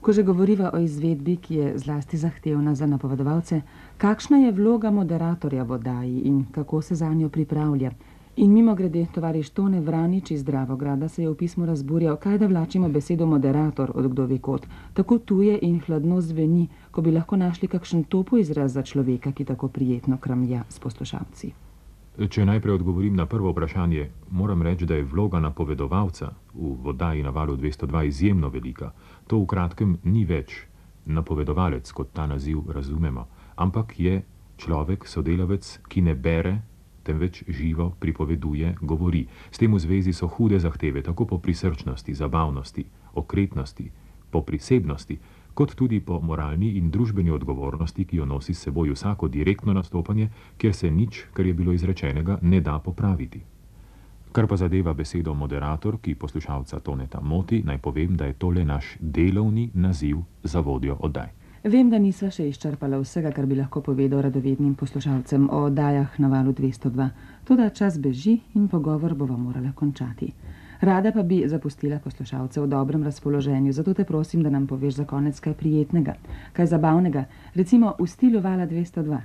Ko že govoriva o izvedbi, ki je zlasti zahtevna za napovedovalce, kakšna je vloga moderatorja v oddaji in kako se za njo pripravlja? In mimo grede, tovariš Tone Vranič iz Dravograda se je v pismu razburjal, kaj da vlačimo besedo moderator od kdo ve kot. Tako tuje in hladno zveni, ko bi lahko našli kakšen topo izraz za človeka, ki tako prijetno kramlja s poslušalci. Če najprej odgovorim na prvo vprašanje, moram reči, da je vloga napovedovalca v oddaji na valu 202 izjemno velika. To v kratkem ni več napovedovalec, kot ta naziv razumemo, ampak je človek, sodelavec, ki ne bere, temveč živo pripoveduje, govori. S tem v zvezi so hude zahteve, tako po prisrčnosti, zabavnosti, okretnosti, po prisebnosti, kot tudi po moralni in družbeni odgovornosti, ki jo nosi s seboj vsako direktno nastopanje, kjer se nič, kar je bilo izrečenega, ne da popraviti. Kar pa zadeva besedo moderator, ki poslušalca toneta moti, naj povem, da je tole naš delovni naziv za vodjo oddaj. Vem, da nisva še izčrpala vsega, kar bi lahko povedal radovednim poslušalcem o oddajah na valu 202. Toda čas beži in pogovor bova morala končati. Rada pa bi zapustila poslušalce v dobrem razpoloženju, zato te prosim, da nam poveš za konec kaj prijetnega, kaj zabavnega, recimo v stilu vala 202.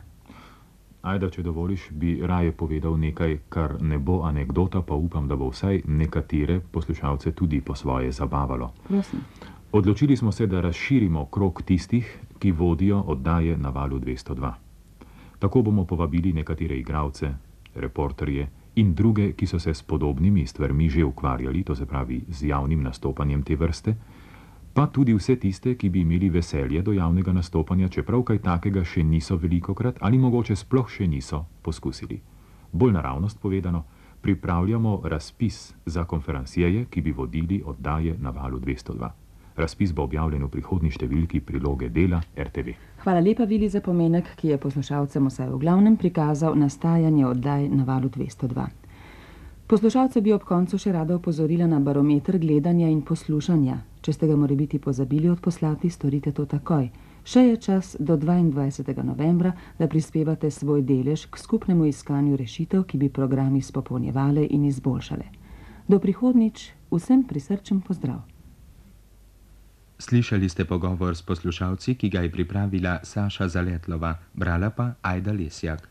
Ajda, če dovoliš, bi raje povedal nekaj, kar ne bo anekdota, pa upam, da bo vsaj nekatere poslušalce tudi po svoje zabavalo. Prosim. Odločili smo se, da razširimo krog tistih, ki vodijo oddaje na valu 202. Tako bomo povabili nekatere igralce, reporterje in druge, ki so se s podobnimi stvarmi že ukvarjali, to se pravi z javnim nastopanjem te vrste, pa tudi vse tiste, ki bi imeli veselje do javnega nastopanja, čeprav kaj takega še niso velikokrat ali mogoče sploh še niso poskusili. Bolj naravnost povedano, pripravljamo razpis za konferencijeje, ki bi vodili oddaje na valu 202. Razpis bo objavljen v prihodnji številki priloge dela RTV. Hvala lepa, Vili, za pomenek, ki je poslušalcem vsaj v glavnem prikazal nastajanje oddaj na valu 202. Poslušalce bi ob koncu še rada opozorila na barometer gledanja in poslušanja. Če ste ga morebiti pozabili odposlati, storite to takoj. Še je čas do 22. novembra, da prispevate svoj delež k skupnemu iskanju rešitev, ki bi program izpopolnjevale in izboljšale. Do prihodnič vsem prisrčen pozdrav. Slišali ste pogovor s poslušalci, ki ga je pripravila Saša Zaletlova, brala pa Ajda Lesjak.